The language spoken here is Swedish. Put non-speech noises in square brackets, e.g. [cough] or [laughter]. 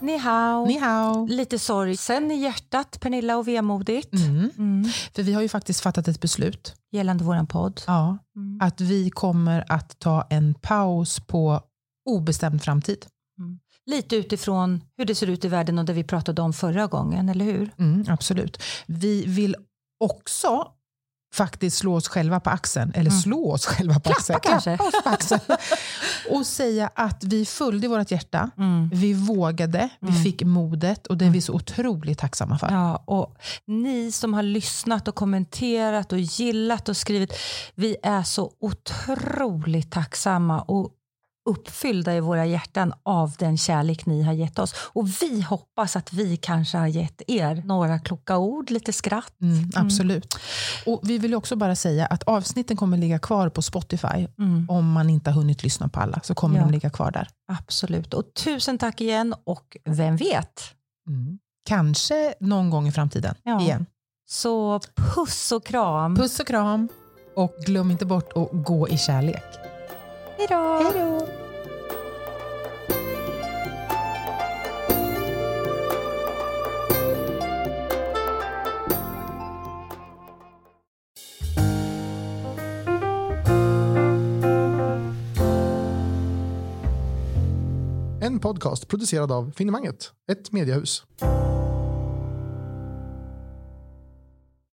Ni hao. Ni hao. Lite sorg sen i hjärtat, Pernilla, och vemodigt. Mm. Mm. För vi har ju faktiskt fattat ett beslut. Gällande våran podd. Ja, Mm. att vi kommer att ta en paus på obestämd framtid. Lite utifrån hur det ser ut i världen och det vi pratade om förra gången, eller hur? Mm, absolut. Vi vill också faktiskt slå oss själva på axeln, eller Mm. slå oss själva på Klappa axeln. kanske. Klappa oss på axeln. [laughs] och säga att vi följde vårt hjärta, Mm. vi vågade, vi Mm. fick modet och det är vi så otroligt tacksamma för. Ja, och ni som har lyssnat och kommenterat och gillat och skrivit, vi är så otroligt tacksamma och uppfyllda i våra hjärtan av den kärlek ni har gett oss. Och vi hoppas att vi kanske har gett er några kloka ord, lite skratt. Mm, absolut. Och Vi vill också bara säga att avsnitten kommer ligga kvar på Spotify. Mm, Om man inte har hunnit lyssna på alla så kommer Ja. de ligga kvar där. absolut. Och tusen tack igen och vem vet? Mm. Kanske någon gång i framtiden Ja. igen. Så puss och kram. Puss och kram och glöm inte bort att gå i kärlek. Hej då! En podcast producerad av Finemanget, ett mediehus.